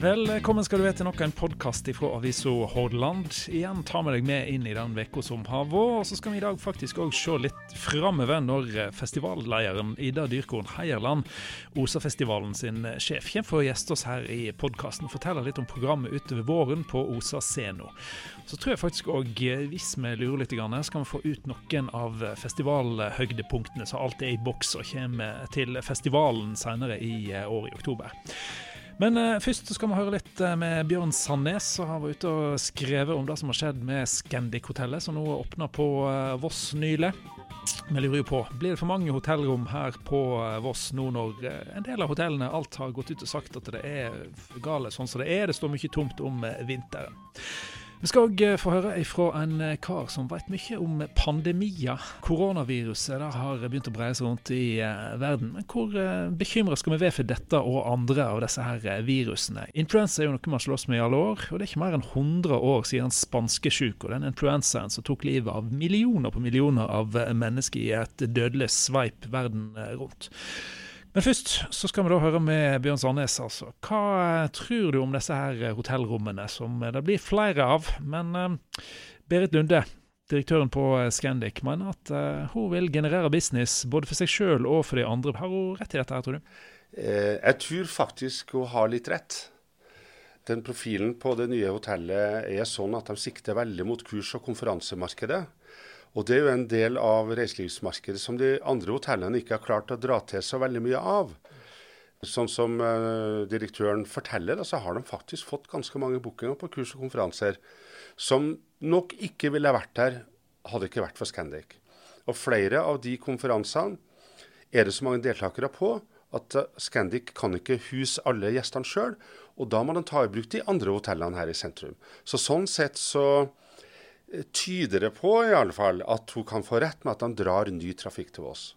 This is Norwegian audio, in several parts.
Velkommen skal du være til nok en podkast fra avisa Hordaland. Igjen tar vi deg med inn i den uka som har vært. Og så skal vi i dag faktisk òg se litt framover når festivallederen Ida Dyrkorn Heierland, Osafestivalen sin sjef, kommer for å gjeste oss her i podkasten og fortelle litt om programmet utover våren på Osa Seno. Så tror jeg faktisk òg, hvis vi lurer litt, skal vi få ut noen av festivalhøydepunktene så alt er i boks og kommer til festivalen senere i år i oktober. Men uh, først skal vi høre litt uh, med Bjørn Sandnes, som har vært ute og skrevet om det som har skjedd med Scandic-hotellet, som nå åpna på uh, Voss nylig. Vi lurer jo på, blir det for mange hotellrom her på Voss nå når en del av hotellene alt har gått ut og sagt at det er gale sånn som det er. Det står mye tomt om vinteren. Vi skal òg eh, få høre fra en eh, kar som vet mye om pandemier. Koronaviruset det har begynt å breie seg rundt i verden. Men hvor bekymra skal vi være for dette og andre av disse her virusene? Influensa er jo noe man slåss med i alle år, og det er ikke mer enn 100 år siden spanskesjuk og den influensaen som tok livet av millioner på millioner av mennesker i et dødelig sveip verden rundt. Men først så skal vi da høre med Bjørn Sandnes. altså. Hva eh, tror du om disse her hotellrommene, som eh, det blir flere av? Men eh, Berit Lunde, direktøren på Scandic, mener at eh, hun vil generere business både for seg sjøl og for de andre. Har hun rett i dette, her, tror du? Eh, jeg tror faktisk hun har litt rett. Den profilen på det nye hotellet er sånn at de sikter veldig mot kurs- og konferansemarkedet. Og det er jo en del av reiselivsmarkedet som de andre hotellene ikke har klart å dra til så veldig mye av. Sånn som uh, direktøren forteller, så altså har de faktisk fått ganske mange bookinger på kurs og konferanser som nok ikke ville vært der hadde ikke vært for Scandic. Og flere av de konferansene er det så mange deltakere på at uh, Scandic kan ikke huse alle gjestene sjøl. Og da må de ta i bruk de andre hotellene her i sentrum. Så sånn sett så tyder det på i alle fall at hun kan få rett med at han drar ny trafikk til oss.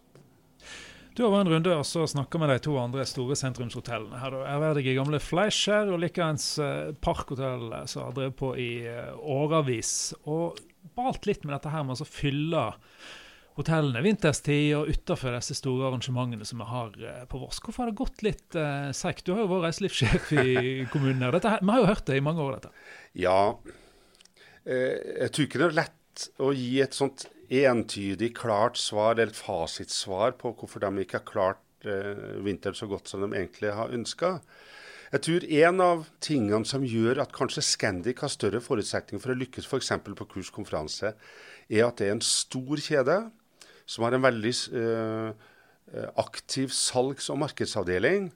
Du har vært en runde og så snakka med de to andre store sentrumshotellene. Her Ærverdige gamle Fleischer og likeens eh, Parkhotell som har drevet på i eh, årevis. Og balt litt med dette her med å fylle hotellene vinterstid og utafor disse store arrangementene som vi har eh, på Voss. Hvorfor har det gått litt eh, seigt? Du har jo vært reiselivssjef i kommunen. her. Dette, vi har jo hørt det i mange år, dette. Ja, Eh, jeg tror ikke det er lett å gi et sånt entydig, klart svar, eller et fasitsvar på hvorfor de ikke har klart eh, vinteren så godt som de egentlig har ønska. Jeg tror en av tingene som gjør at kanskje Scandic har større forutsetninger for å lykkes f.eks. på kurskonferanse, er at det er en stor kjede som har en veldig eh, aktiv salgs- og markedsavdeling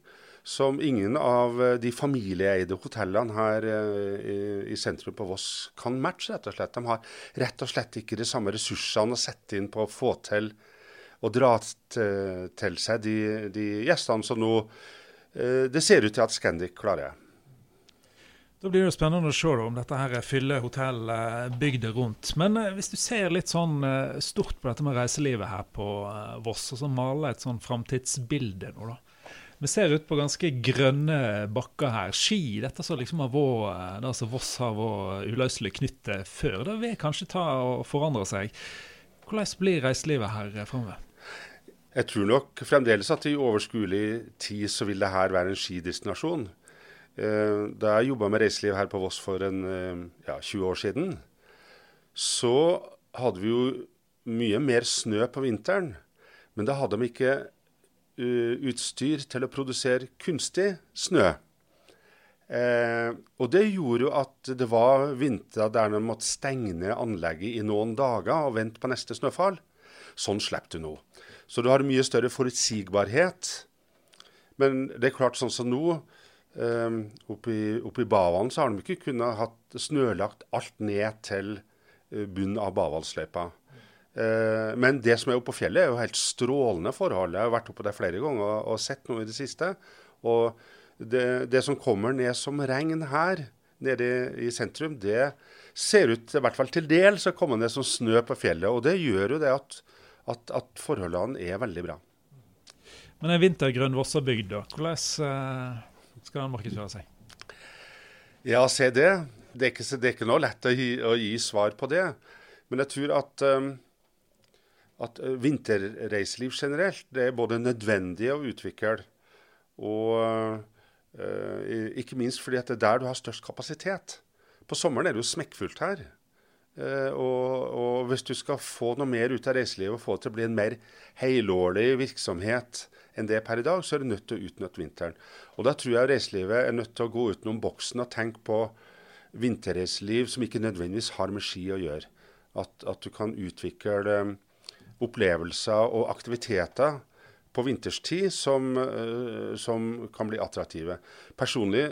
som ingen av eh, de familieeide hotellene her eh, i, sentrum på Voss kan matche, rett og slett. De har rett og slett ikke de samme ressursene å sette inn på å få til og dra til seg de, de gjestene som nå eh, det ser ut til at Scandic klarer. Da blir det spennende å se om dette her fyller hotell bygda rundt. Men hvis du ser litt sånn stort på dette med reiselivet her på Voss, og så maler et sånn framtidsbilde nå, da. Vi ser ut på ganske grønne bakker her. Ski, dette som liksom har vært det som Voss har vært uløselig knyttet før, det vil kanskje ta og forandre seg. Hvordan blir reiselivet her framover? Jeg tror nok fremdeles at i overskuelig tid så vil det her være en skidestinasjon. Eh, da jeg jobba med reiseliv her på Voss for en, eh, ja, 20 år siden, så hadde vi jo mye mer snø på vinteren. Men da hadde de ikke Eh, utstyr til å produsere kunstig snø. Eh, og det gjorde jo at det var vintre der de måtte stenge ned anlegget i noen dager og vente på neste snøfall. Sånn slipper du nå. Så du har mye større forutsigbarhet. Men det er klart, sånn som nå, eh, oppe i, Bavalen, så har de ikke kunnet hatt snølagt alt ned til eh, bunnen av Bavalsløypa. Eh, men det som er oppe på fjellet, er jo helt strålende forhold. Jeg har vært oppe der flere ganger og sett noe i det siste. Og det, det som kommer ned som regn her nede i, sentrum, det ser ut i hvert fall til dels å komme ned som snø på fjellet. Og det gjør jo det at, at, at forholdene er veldig bra. Men en vintergrønn Vossabygd, da. Hvordan uh, skal den markedsføre seg? Ja, se det. Det er ikke, det er ikke noe lett å gi, å gi, svar på det. Men jeg tror at um, at eh, vinterreiseliv generelt det er både nødvendig å utvikle og Uh, ikke minst fordi at det er der du har størst kapasitet. På sommeren er det jo smekkfullt her. Uh, og, og, hvis du skal få noe mer ut av reiselivet og få det til å bli en mer helårlig virksomhet enn det per i dag, så er du nødt til å utnytte vinteren. Og da tror jeg reiselivet er nødt til å gå utenom boksen og tenke på vinterreiseliv som ikke nødvendigvis har med ski å gjøre. At, at du kan utvikle opplevelser og aktiviteter på vinterstid som, uh, som kan bli attraktive. Personlig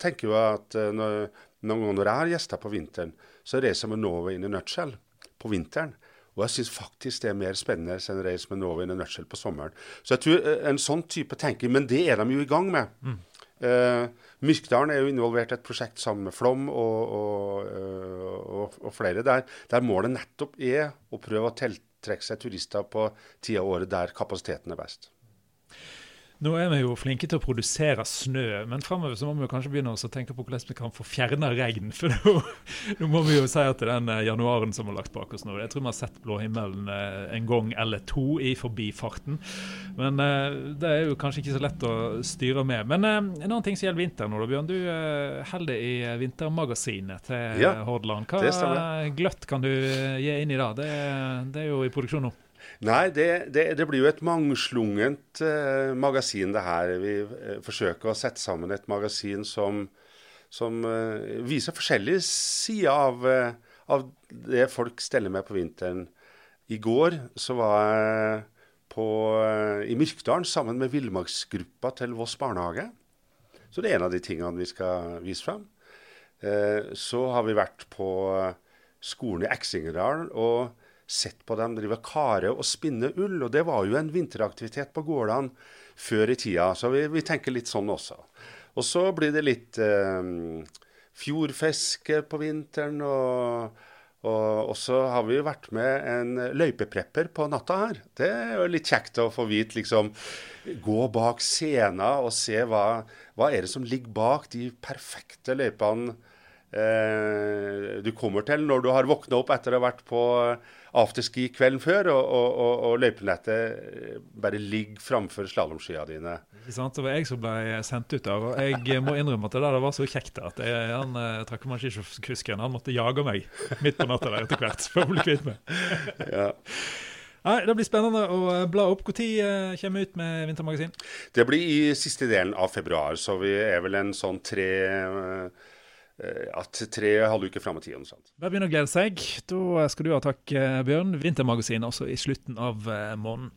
tenker jeg at uh, når, noen ganger når jeg har gjester på vinteren, så reiser jeg med Norway in a nutshell på vinteren. Og jeg syns faktisk det er mer spennende enn å reise med Norway in a nutshell på sommeren. Så jeg tror uh, en sånn type tenking, men det er de jo i gang med. Mm. Uh, Myrkdalen er jo involvert i et prosjekt sammen med Flom og, og, og, og flere der, der målet nettopp er å prøve å telte trekke seg turister på tida av året der kapasiteten er best. Nå er vi jo flinke til å produsere snø, men framover må vi kanskje begynne å tenke på hvordan vi kan få fjerna regn. For nå, nå, må vi jo si at den eh, januaren som har lagt bak oss nå Jeg tror vi har sett blå himmelen eh, en gang eller to i forbifarten. Men eh, det er jo kanskje ikke så lett å styre med. Men en annen ting som gjelder vinter nå, da, Bjørn. Du holder i vintermagasinet til ja, Hordaland. Hva gløtt kan du gi inn i det? Det, det er jo i produksjon nå. Nei, det, det, det, blir jo et mangslungent eh, magasin, det her. Vi eh, forsøker å sette sammen et magasin som, som eh, viser forskjellige sider av, av, det folk steller med på vinteren. I går så var jeg på, i Myrkdalen sammen med villmarksgruppa til Voss barnehage. Så det er en av de tingene vi skal vise fram. så har vi vært på skolen i Eksingedal. og sett på dem drive kare og spinne ull. Og det var jo en vinteraktivitet på gårdene før i tida, så vi, vi tenker litt sånn også. Og så blir det litt eh, fjordfiske på vinteren. og og, så har vi jo vært med en løypeprepper på natta her. Det er jo litt kjekt å få vite, liksom Gå bak scenen og se hva, hva er det som ligger bak de perfekte løypene eh, du kommer til når du har våkna opp etter å ha vært på afterski kvelden før, og, og, og, og løypenettet bare ligger framfor slalåmskia dine. Ikke sant, Det var jeg som ble sendt ut der. Og jeg må innrømme at det der var så kjekt at jeg, han eh, trakkemaskinkusken han måtte jage meg midt på natta der etter hvert for å bli kvitt meg. ja. Nei, Det blir spennende å bla opp. Når kommer vi ut med Vintermagasin? Det blir i siste delen av februar, så vi er vel en sånn tre Eh, at tre halvuker fram i tid. Bare begynner å glede seg. Da skal du ha takk, eh, Bjørn. Vintermagasinet også i slutten av eh, måneden.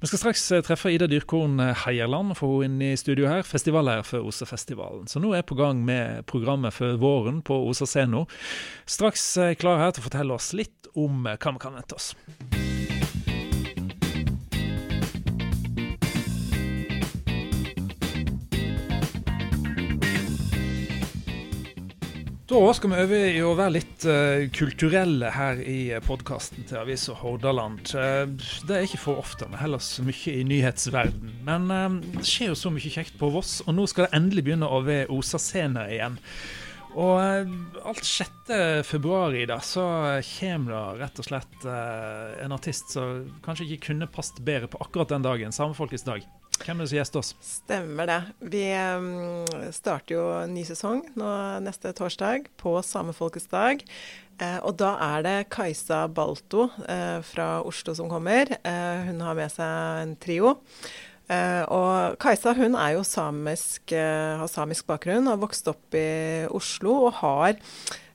Vi skal straks treffe Ida Dyrkorn Heierland, få henne inn i studio her. Festivalleier for Osefestivalen. Så nå er jeg på gang med programmet for våren på Osa Sceno. Straks klar her til å fortelle oss litt om hva vi kan vente oss. Da skal vi over i å være litt uh, kulturelle her i podkasten til Avisa Hordaland. Uh, det er ikke for ofte. men heller så mye i nyhetsverden. Men uh, det skjer jo så mye kjekt på Voss, og nå skal det endelig begynne å være Osa-scene igjen. Og alt 6. februar i dag så kommer det rett og slett en artist som kanskje ikke kunne passet bedre på akkurat den dagen, Samefolkets dag. Hvem er det som gjester oss? Stemmer det. Vi um, starter jo ny sesong nå neste torsdag, på Samefolkets dag. Eh, og da er det Kajsa Balto eh, fra Oslo som kommer. Eh, hun har med seg en trio. Og Kajsa hun er jo samisk, har samisk bakgrunn, har vokst opp i Oslo og har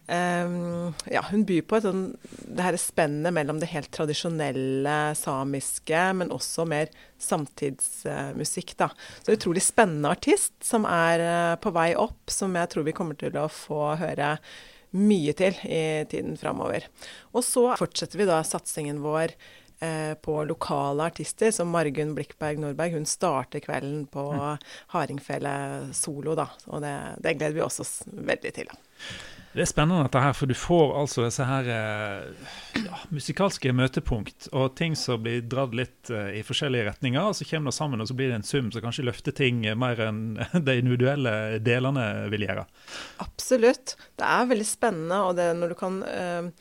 ja, hun byr på et sånn, det her spennet mellom det helt tradisjonelle samiske, men også mer samtidsmusikk. da. Så utrolig spennende artist som er uh, på vei opp, som jeg tror vi kommer til å få høre mye til i tiden framover. Og så fortsetter vi da satsingen vår uh, på lokale artister, som Margunn Blikkberg Nordberg. Hun starter kvelden på mm. Hardingfele solo, da. Og det, det gleder vi oss veldig til. da. Det er spennende dette her, for du får altså disse her eh, ja, musikalske møtepunkt og ting som blir dratt litt uh, i forskjellige retninger. og Så kommer det sammen, og så blir det en sum som kanskje løfter ting mer enn de individuelle delene vil gjøre. Absolutt. Det er veldig spennende, og det når du kan eh,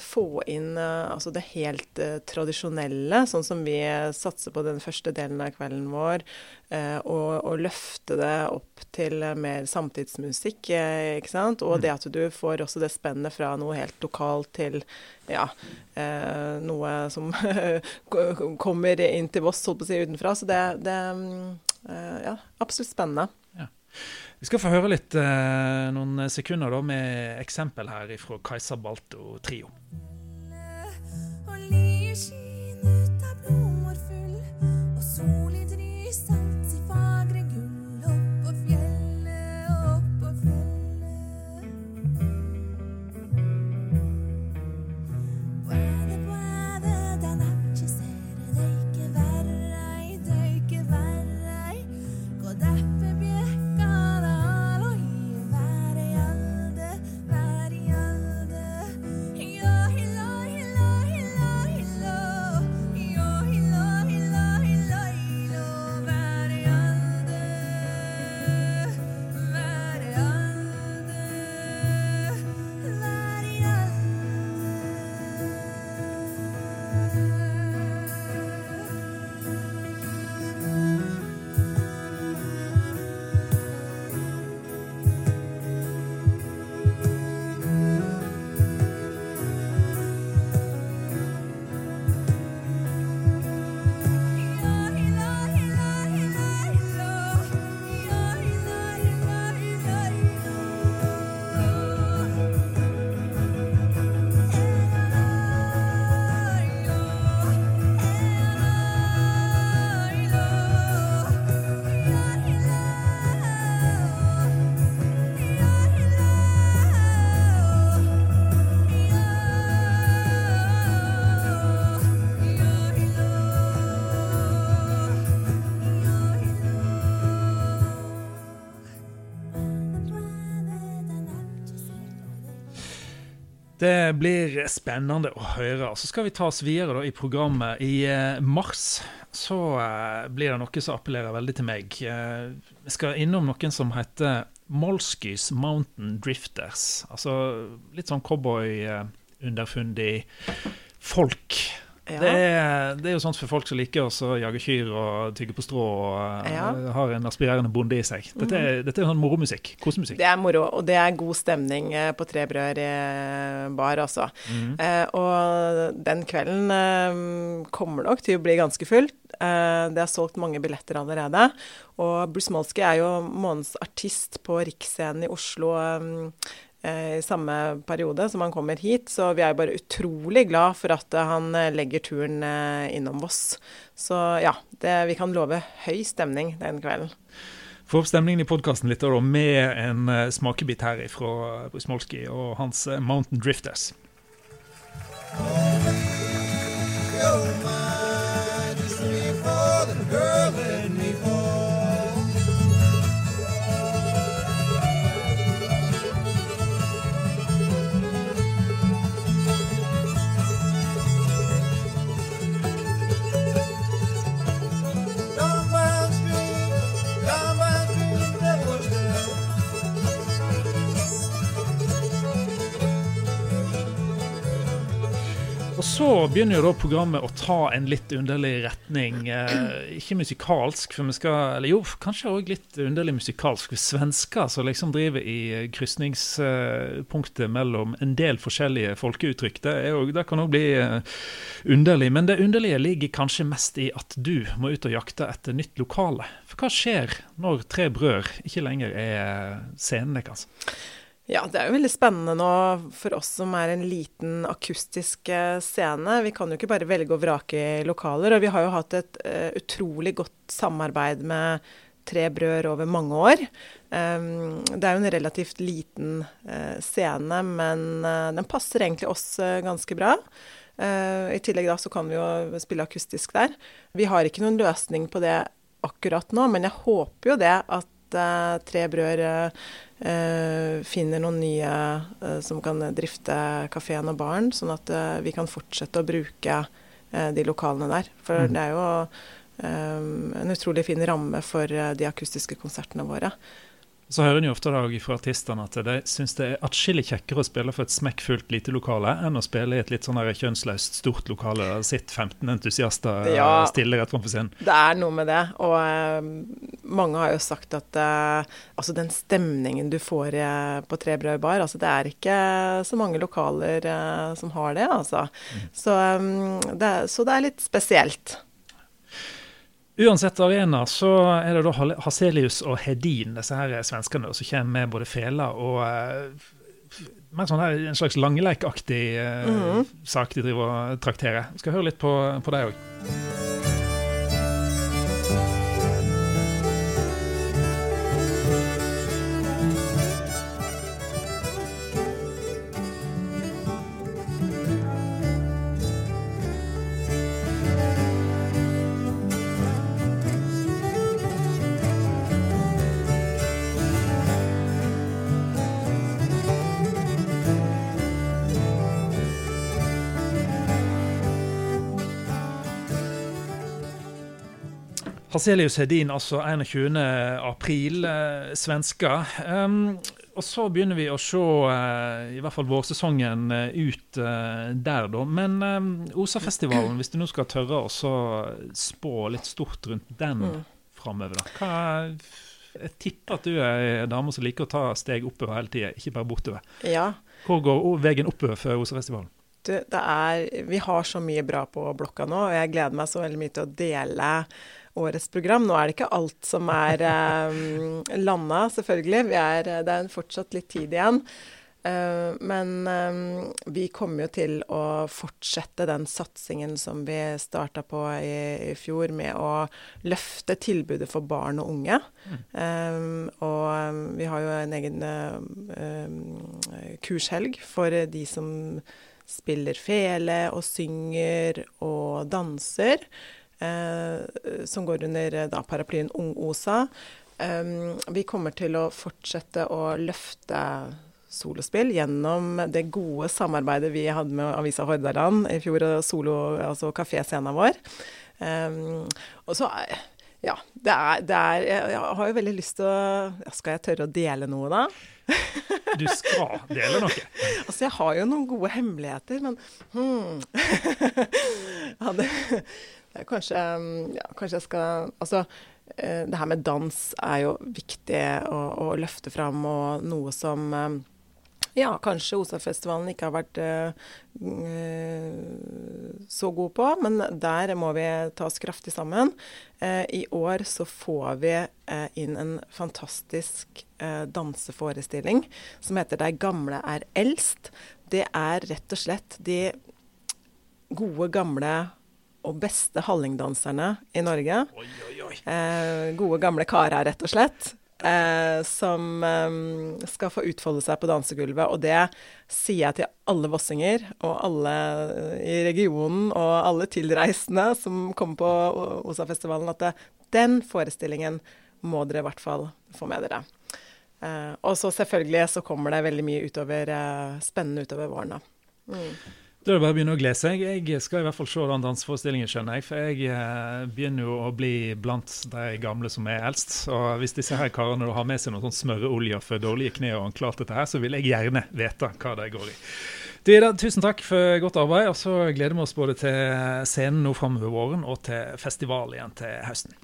få inn eh, altså det helt eh, tradisjonelle, sånn som vi satser på den første delen av kvelden vår, eh, og, og, løfte det opp til mer samtidsmusikk. Eh, ikke sant? Og mm. det at du får også det spennet fra noe helt lokalt til ja, eh, noe som kommer inn til Voss, holdt på å si, utenfra. Så det, det ja, absolutt spennende. Vi skal få høre litt eh, noen sekunder da, med eksempel her fra Kajsa Balto Trio. Og Det blir spennende å høre. Så skal vi ta oss videre da, i programmet. I eh, mars så eh, blir det noe som appellerer veldig til meg. Eh, vi skal innom noen som heter Molskys Mountain Drifters. Altså litt sånn cowboy-underfundig folk ja. Det, er, det, er, jo sånt for folk som liker å jage kyr og tygge på strå og ja. har en aspirerende bonde i seg. Dette er, mm. dette er sånn moromusikk. Kosemusikk. Det er moro, og det er god stemning eh, på Tre Brød bar, altså. Mm. Eh, og den kvelden eh, kommer nok til å bli ganske full. Eh, det er solgt mange billetter allerede. Og Bruce Molsky er jo månedens artist på Riksscenen i Oslo eh, Eh, i samme periode som han kommer hit. Så vi er bare utrolig glad for at eh, han eh, legger turen innom Voss. Så ja, det, vi kan love høy stemning den kvelden. Få opp stemningen i podkasten litt da, med en smakebit her fra Brusmolski og hans Mountain Drifters. Oh, så begynner jo da programmet å ta en litt underlig retning. Eh, ikke musikalsk, for vi skal Eller jo, kanskje òg litt underlig musikalsk. For svensker som liksom driver i krysningspunktet mellom en del forskjellige folkeuttrykk. Det, jo, det kan òg bli eh, underlig. Men det underlige ligger kanskje mest i at du må ut og jakte etter nytt lokale. For hva skjer når Tre Brød ikke lenger er scenen deres? Ja, det er jo veldig spennende nå for oss som er en liten akustisk eh, scene. Vi kan jo ikke bare velge og vrake i lokaler. Og vi har jo hatt et uh, utrolig godt samarbeid med Tre Brød over mange år. Um, det er jo en relativt liten uh, scene, men uh, den passer egentlig oss ganske bra. I tillegg da så kan vi jo spille akustisk der. Vi har ikke noen løsning på det akkurat nå, men jeg håper jo det at Tre Brød finner noen nye eh, som kan drifte kafeen og baren, sånn at eh, vi kan fortsette å bruke de lokalene der. For mm. det er jo en utrolig fin ramme for de akustiske konsertene våre. Så hører en jo ofte da fra artistene at de syns det er atskillig kjekkere å spille for et smekkfullt lite lokale enn å spille i et litt sånn kjønnsløst stort lokale der sitter 15 entusiaster ja, stille rett framfor scenen. Det er noe med det. Og uh, mange har jo sagt at uh, altså den stemningen du får uh, på Tre Brød bar, altså det er ikke så mange lokaler som har det, altså. Mm. Så, um, det, så det er litt spesielt. Uansett arena så er det da Haselius og Hedin, disse her svenskene, som kommer med både fela og uh, mer sånn her, en slags langeleikaktig uh, mm. sak de driver og trakterer. Skal høre litt på, på deg òg. Hazelius Hedin, altså 21. april, eh, svensker. Um, og så begynner vi å se eh, i hvert fall vårsesongen uh, ut eh, der, da. Men um, Osafestivalen, hvis du nå skal tørre å spå litt stort rundt den mm. framover, da. Hva, jeg tipper at du er ei dame som liker å ta steg oppover hele tida, ikke bare bortover. Ja. Hvor går veien oppover for Osafestivalen? Det er, vi har så mye bra på blokka nå, og jeg gleder meg så veldig mye til å dele årets program. Nå er det ikke alt som er um, eh, landa, selvfølgelig. Er, eh, det er fortsatt litt tid igjen. Uh, men um, vi kommer jo til å fortsette den satsingen som vi starta på i, i, fjor, med å løfte tilbudet for barn og unge. Mm. Um, og um, vi har jo en egen kurshelg for de som spiller fele og synger og danser. Eh, som går under eh, da, paraplyen Ung-OSA. vi kommer til å fortsette å løfte solospill gjennom det gode samarbeidet vi hadde med Avisa Hordaland i fjor, solo, altså kaféscena vår. Um, og så ja, det er, det er, Jeg har jo veldig lyst til å Skal jeg tørre å dele noe, da? Du skal dele noe? altså, jeg har jo noen gode hemmeligheter, men hmm. ja, det, Kanskje, um, ja, kanskje jeg skal Altså, eh, det her med dans er jo viktig å, å løfte fram, og noe som um, ja, kanskje Osafestivalen ikke har vært uh, så god på, men der må vi ta oss kraftig sammen. Uh, I år så får vi uh, inn en fantastisk danseforestilling som heter 'De gamle er eldst'. Det er rett og slett de gode, gamle og beste hallingdanserne i Norge. Oi, oi, oi. Eh, gode, gamle karer, rett og slett. Eh, som eh, skal få utfolde seg på dansegulvet. Og det sier jeg til alle vossinger og alle i regionen og alle tilreisende som kommer på OSA-festivalen, at det, den forestillingen må dere i hvert fall få med dere. Eh, og så selvfølgelig så kommer det veldig mye utover, eh, spennende utover våren. da. Mm. Da er det bare å begynne å glede seg. Jeg skal i hvert fall se den danseforestillingen, skjønner jeg. For jeg eh, begynner jo å bli blant de gamle som er eldst. Og hvis disse her karene har med seg noen sånn smøreolje for dårlige kne og anklart dette her, så vil jeg gjerne vite hva de går i. Du, Ida, tusen takk for godt arbeid. Og så gleder vi oss både til scenen nå framover våren og til festival igjen til høsten.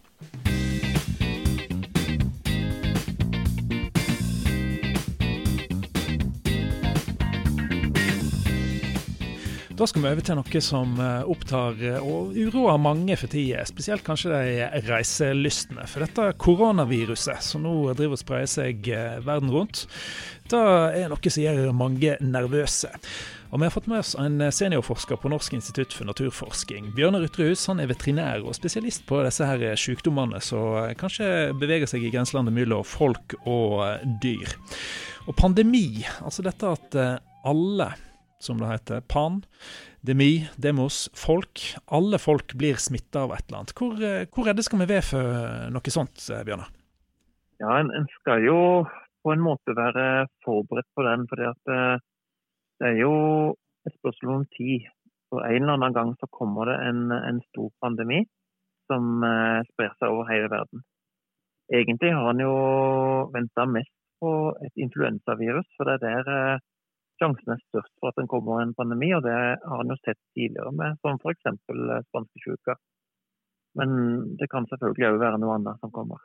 Da skal vi over til noe som eh, opptar eh, og uroer mange for tida. Spesielt kanskje de reiselystne. For dette koronaviruset som nå driver og sprer seg eh, verden rundt, det er noe som gjør mange nervøse. Og Vi har fått med oss en seniorforsker på Norsk institutt for naturforsking. Bjørnar Ytrehus er veterinær og spesialist på disse her sykdommene som kanskje beveger seg i grenselandet mellom folk og dyr. Og pandemi, altså dette at alle som det heter. Pan, demi, demos, folk. Alle folk blir smitta av et eller annet. Hvor, eh, hvor redde skal vi være for noe sånt, eh, Bjørnar? Ja, en, en, skal jo på en måte være forberedt på den. For eh, det er jo et spørsmål om tid. For en eller annen gang så kommer det en, en stor pandemi som sprer seg over hele verden. Egentlig har han jo venta mest på et influensavirus. For det er der sjansen er størst for at det kommer en pandemi. og Det har en jo sett tidligere med som f.eks. spanskesjuka. Men det kan selvfølgelig òg være noe annet som kommer.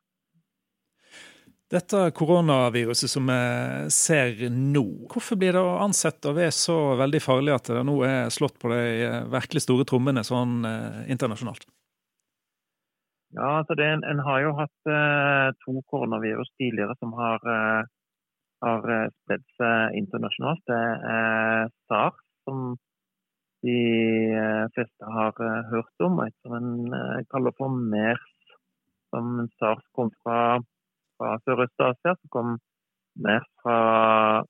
Dette koronaviruset som vi ser nå, hvorfor blir det ansett å være så veldig farlig at det nå er slått på de virkelig store trommene sånn eh, internasjonalt? Ja, altså det, En har jo hatt eh, to koronavirus tidligere som har, eh, har eh, spredd seg internasjonalt. Det er SARS, som de eh, fleste har eh, hørt om, og som en kaller for MERS. Som SARS kom fra fra Sørøst-Asia, som kom MERS fra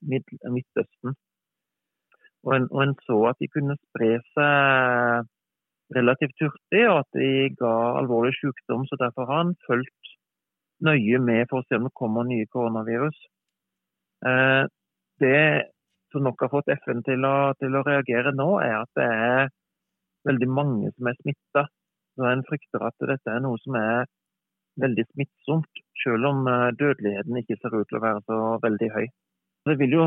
Midtøsten. Og en, og en, så at de kunne spre seg relativt hurtig, og at de ga alvorlig sykdom. Så derfor har han fulgt nøye med for å se om det kommer nye koronavirus. Eh, det som nok har fått FN til å, til å, reagere nå, er at det er veldig mange som er smitta. En frykter at dette er noe som er veldig smittsomt, selv om eh, dødeligheten ikke ser ut til å være så veldig høy. Det vil jo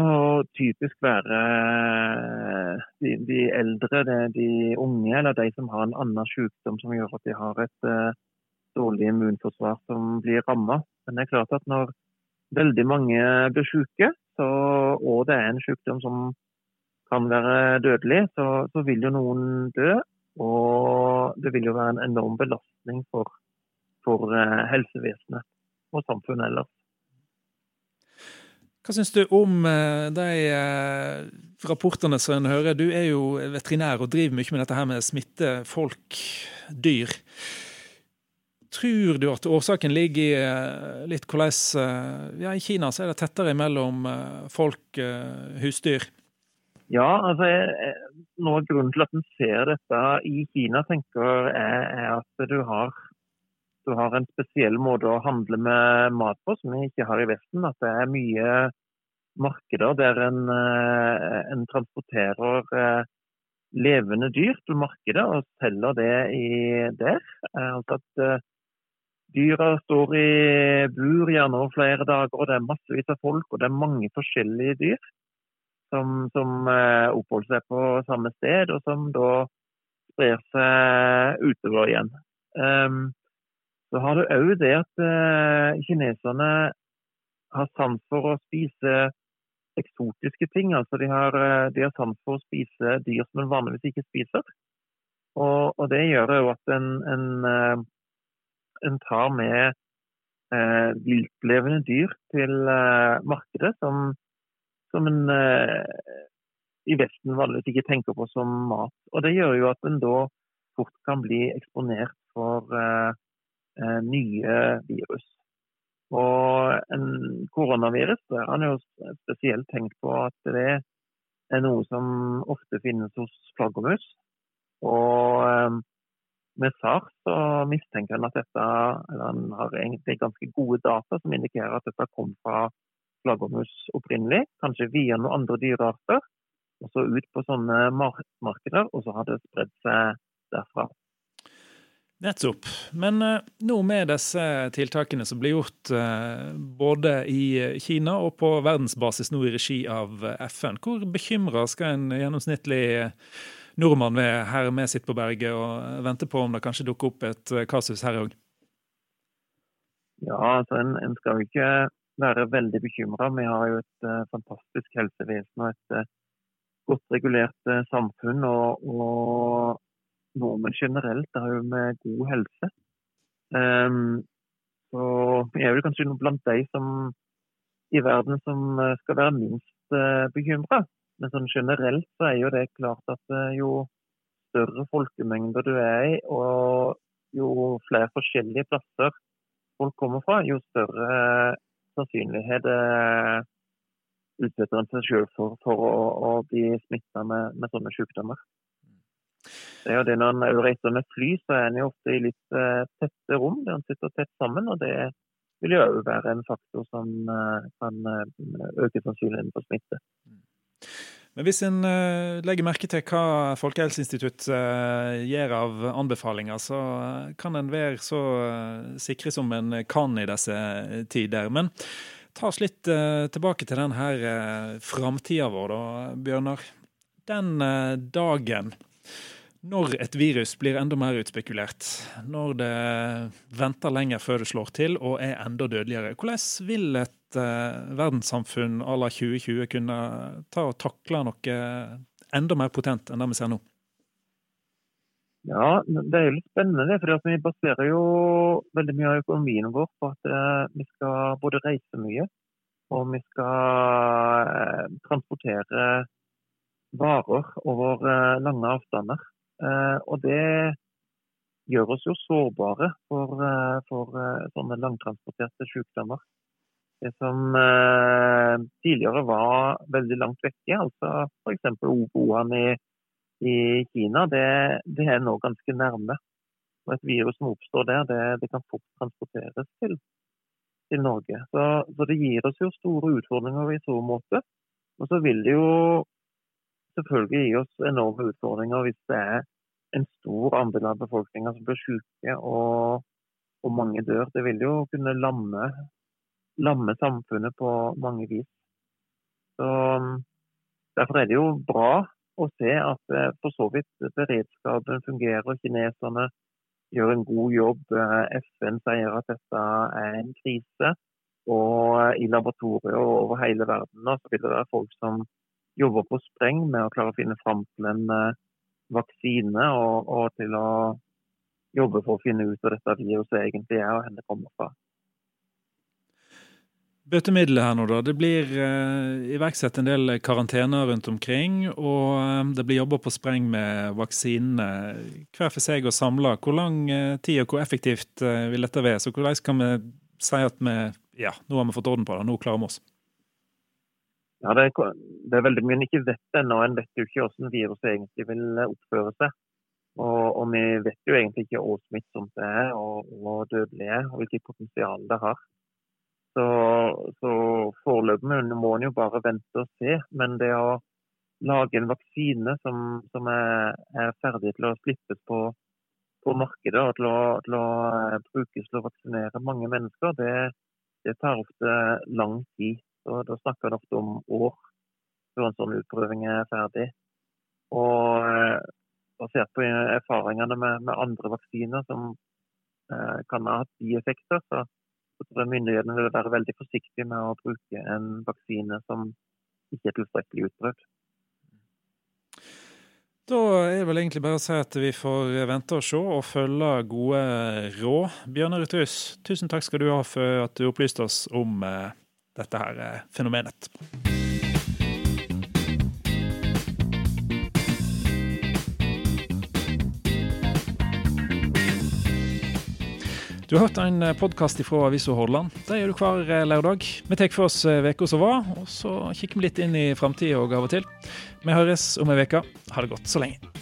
typisk være eh, de, de eldre, de unge eller de som har en annen sykdom som gjør at de har et uh, dårlig immunforsvar som blir ramma. Men det er klart at når veldig mange blir syke, så, og det er en sykdom som kan være dødelig, så, så vil jo noen dø. Og det vil jo være en enorm belastning for for eh, helsevesenet og samfunnet ellers. Hva syns du om eh, de eh, rapportene som en hører? Du er jo veterinær og driver mye med dette her med smitte folk, dyr. Tror du at årsaken ligger i litt hvordan ja, I Kina så er det tettere mellom folk, husdyr? Ja, altså Noe av grunnen til at en ser dette i Kina, tenker jeg, er at du har du har en spesiell måte å handle med mat på som vi ikke har i Vesten. At det er mye markeder der en, eh, en transporterer eh, levende dyr til markedet og selger det i der. Altså at Dyra står i bur gjerne over flere dager, og det er massevis av folk og det er mange forskjellige dyr som, som oppholder seg på samme sted, og som da sprer seg utover igjen. Um, så har du òg det at uh, kineserne har sans for å spise eksotiske ting. altså De har, uh, de har sans for å spise dyr som en vanligvis ikke spiser. Og, og det gjør jo at en, en, en tar med viltlevende dyr til markedet som, som en i Vesten vanligvis ikke tenker på som mat. Og Det gjør jo at en da fort kan bli eksponert for Eh, nye virus. Og en koronavirus der har jo spesielt tenkt på at det er noe som ofte finnes hos flaggermus. Og eh, med SARS så mistenker en at dette eller han har egentlig ganske gode data som indikerer at dette kom fra flaggermus opprinnelig, kanskje via noen andre dyrearter. Og så ut på sånne markeder, og så har det spredd seg derfra. Nettopp. Men uh, nå med disse tiltakene som blir gjort uh, både i Kina og på verdensbasis nå i regi av FN, hvor bekymra skal en gjennomsnittlig nordmann ved her vi sitter på berget og venter på om det kanskje dukker opp et kasus her òg? Ja, altså en, en, skal jo ikke være veldig bekymra. Vi har jo et fantastisk helsevesen og et godt regulert samfunn. og, og nordmenn generelt har jo med god helse. Um, så jeg er vel kanskje blant de som i verden som eh, skal være minst uh, bekymra. Men sånn generelt så er jo det klart at uh, jo større folkemengder du er i, og jo flere forskjellige plasser folk kommer fra, jo større uh, sannsynlighet uh, utsetter en seg selv for, for å, å, bli smitta med, med sånne sykdommer. Det er jo det Når en reiser med fly, så er en jo ofte i litt tette rom der en sitter tett sammen. og Det vil jo òg være en faktor som kan øke sannsynligheten for smitte. Men Hvis en legger merke til hva Folkehelseinstituttet gjør av anbefalinger, så kan en være så sikre som en kan i disse tider. Men Ta oss litt tilbake til den her framtida vår, da, Bjørnar. Den dagen når et virus blir enda mer utspekulert, når det venter lenger før det slår til og er enda dødeligere, hvordan vil et uh, verdenssamfunn à la 2020 kunne ta og takle noe enda mer potent enn det vi ser nå? Ja, det er jo litt spennende. For vi baserer jo veldig mye av økonomien vår på at uh, vi skal både reise mye og vi skal uh, transportere varer over lange avstander. Eh, og det gjør oss jo sårbare for, eh, for eh, sånne langtransporterte sykdommer. Det som tidligere var veldig langt vekke, altså f.eks. Wuhan i, i Kina, det, det, er nå ganske nærme. Og Et virus som oppstår der, det, det kan fort transporteres til, til Norge. Så, så, det gir oss jo store utfordringer i så måte. Og så vil det jo selvfølgelig gi oss enorme utfordringer hvis det er en stor andel av befolkninga som blir syke og, og, mange dør. Det vil jo kunne lamme, lamme samfunnet på mange vis. Så, derfor er det jo bra å se at eh, for så vidt beredskapen fungerer. Kineserne gjør en god jobb. Eh, FN sier at dette er en krise. Og i laboratorier over hele verden så vil det være folk som jobber på spreng med å klare å finne fram til en uh, vaksine, og, og, til å jobbe for å finne ut hva dette viruset egentlig er, og hvor det kommer fra. Bøtemiddelet her nå, da. Det blir uh, iverksatt en del karantener rundt omkring. Og uh, det blir jobba på spreng med vaksinene hver for seg og samla. Hvor lang uh, tid og hvor effektivt vil dette være? Så hvordan kan vi si at vi ja, nå har vi fått orden på det, nå klarer vi oss? Ja, det det er, veldig mye en ikke vet ennå. En vet jo ikke hvordan viruset egentlig vil eh, oppføre seg. Og, og vi vet jo egentlig ikke hvor smittsomt det er og hvor dødelig er, og hvilket potensial det har. Så, så foreløpig må en jo bare vente og se. Men det å lage en vaksine som, som er, er, ferdig til å slippes på, på markedet og til å, til å, eh, brukes til å vaksinere mange mennesker, det, det tar ofte lang tid. Så da snakker en ofte om år før en sånn utprøving er ferdig. Og eh, basert på erfaringene med, med andre vaksiner som eh, kan ha hatt bieffekter, så, så tror jeg myndighetene vil være veldig forsiktige med å bruke en vaksine som ikke er tilstrekkelig utprøvd. Da er det vel egentlig bare å si at vi får vente og se og følge gode råd. Bjørnar Ruthus, tusen takk skal du ha for at du opplyste oss om eh, dette her fenomenet. fenomenet. Du har hørt en eh, podkast fra Avisa Hordaland. Det gjør du hver eh, lørdag. Vi tar for oss uka som var, og så kikker vi litt inn i framtida og av og til. Vi høres om ei uke. Ha det godt så lenge.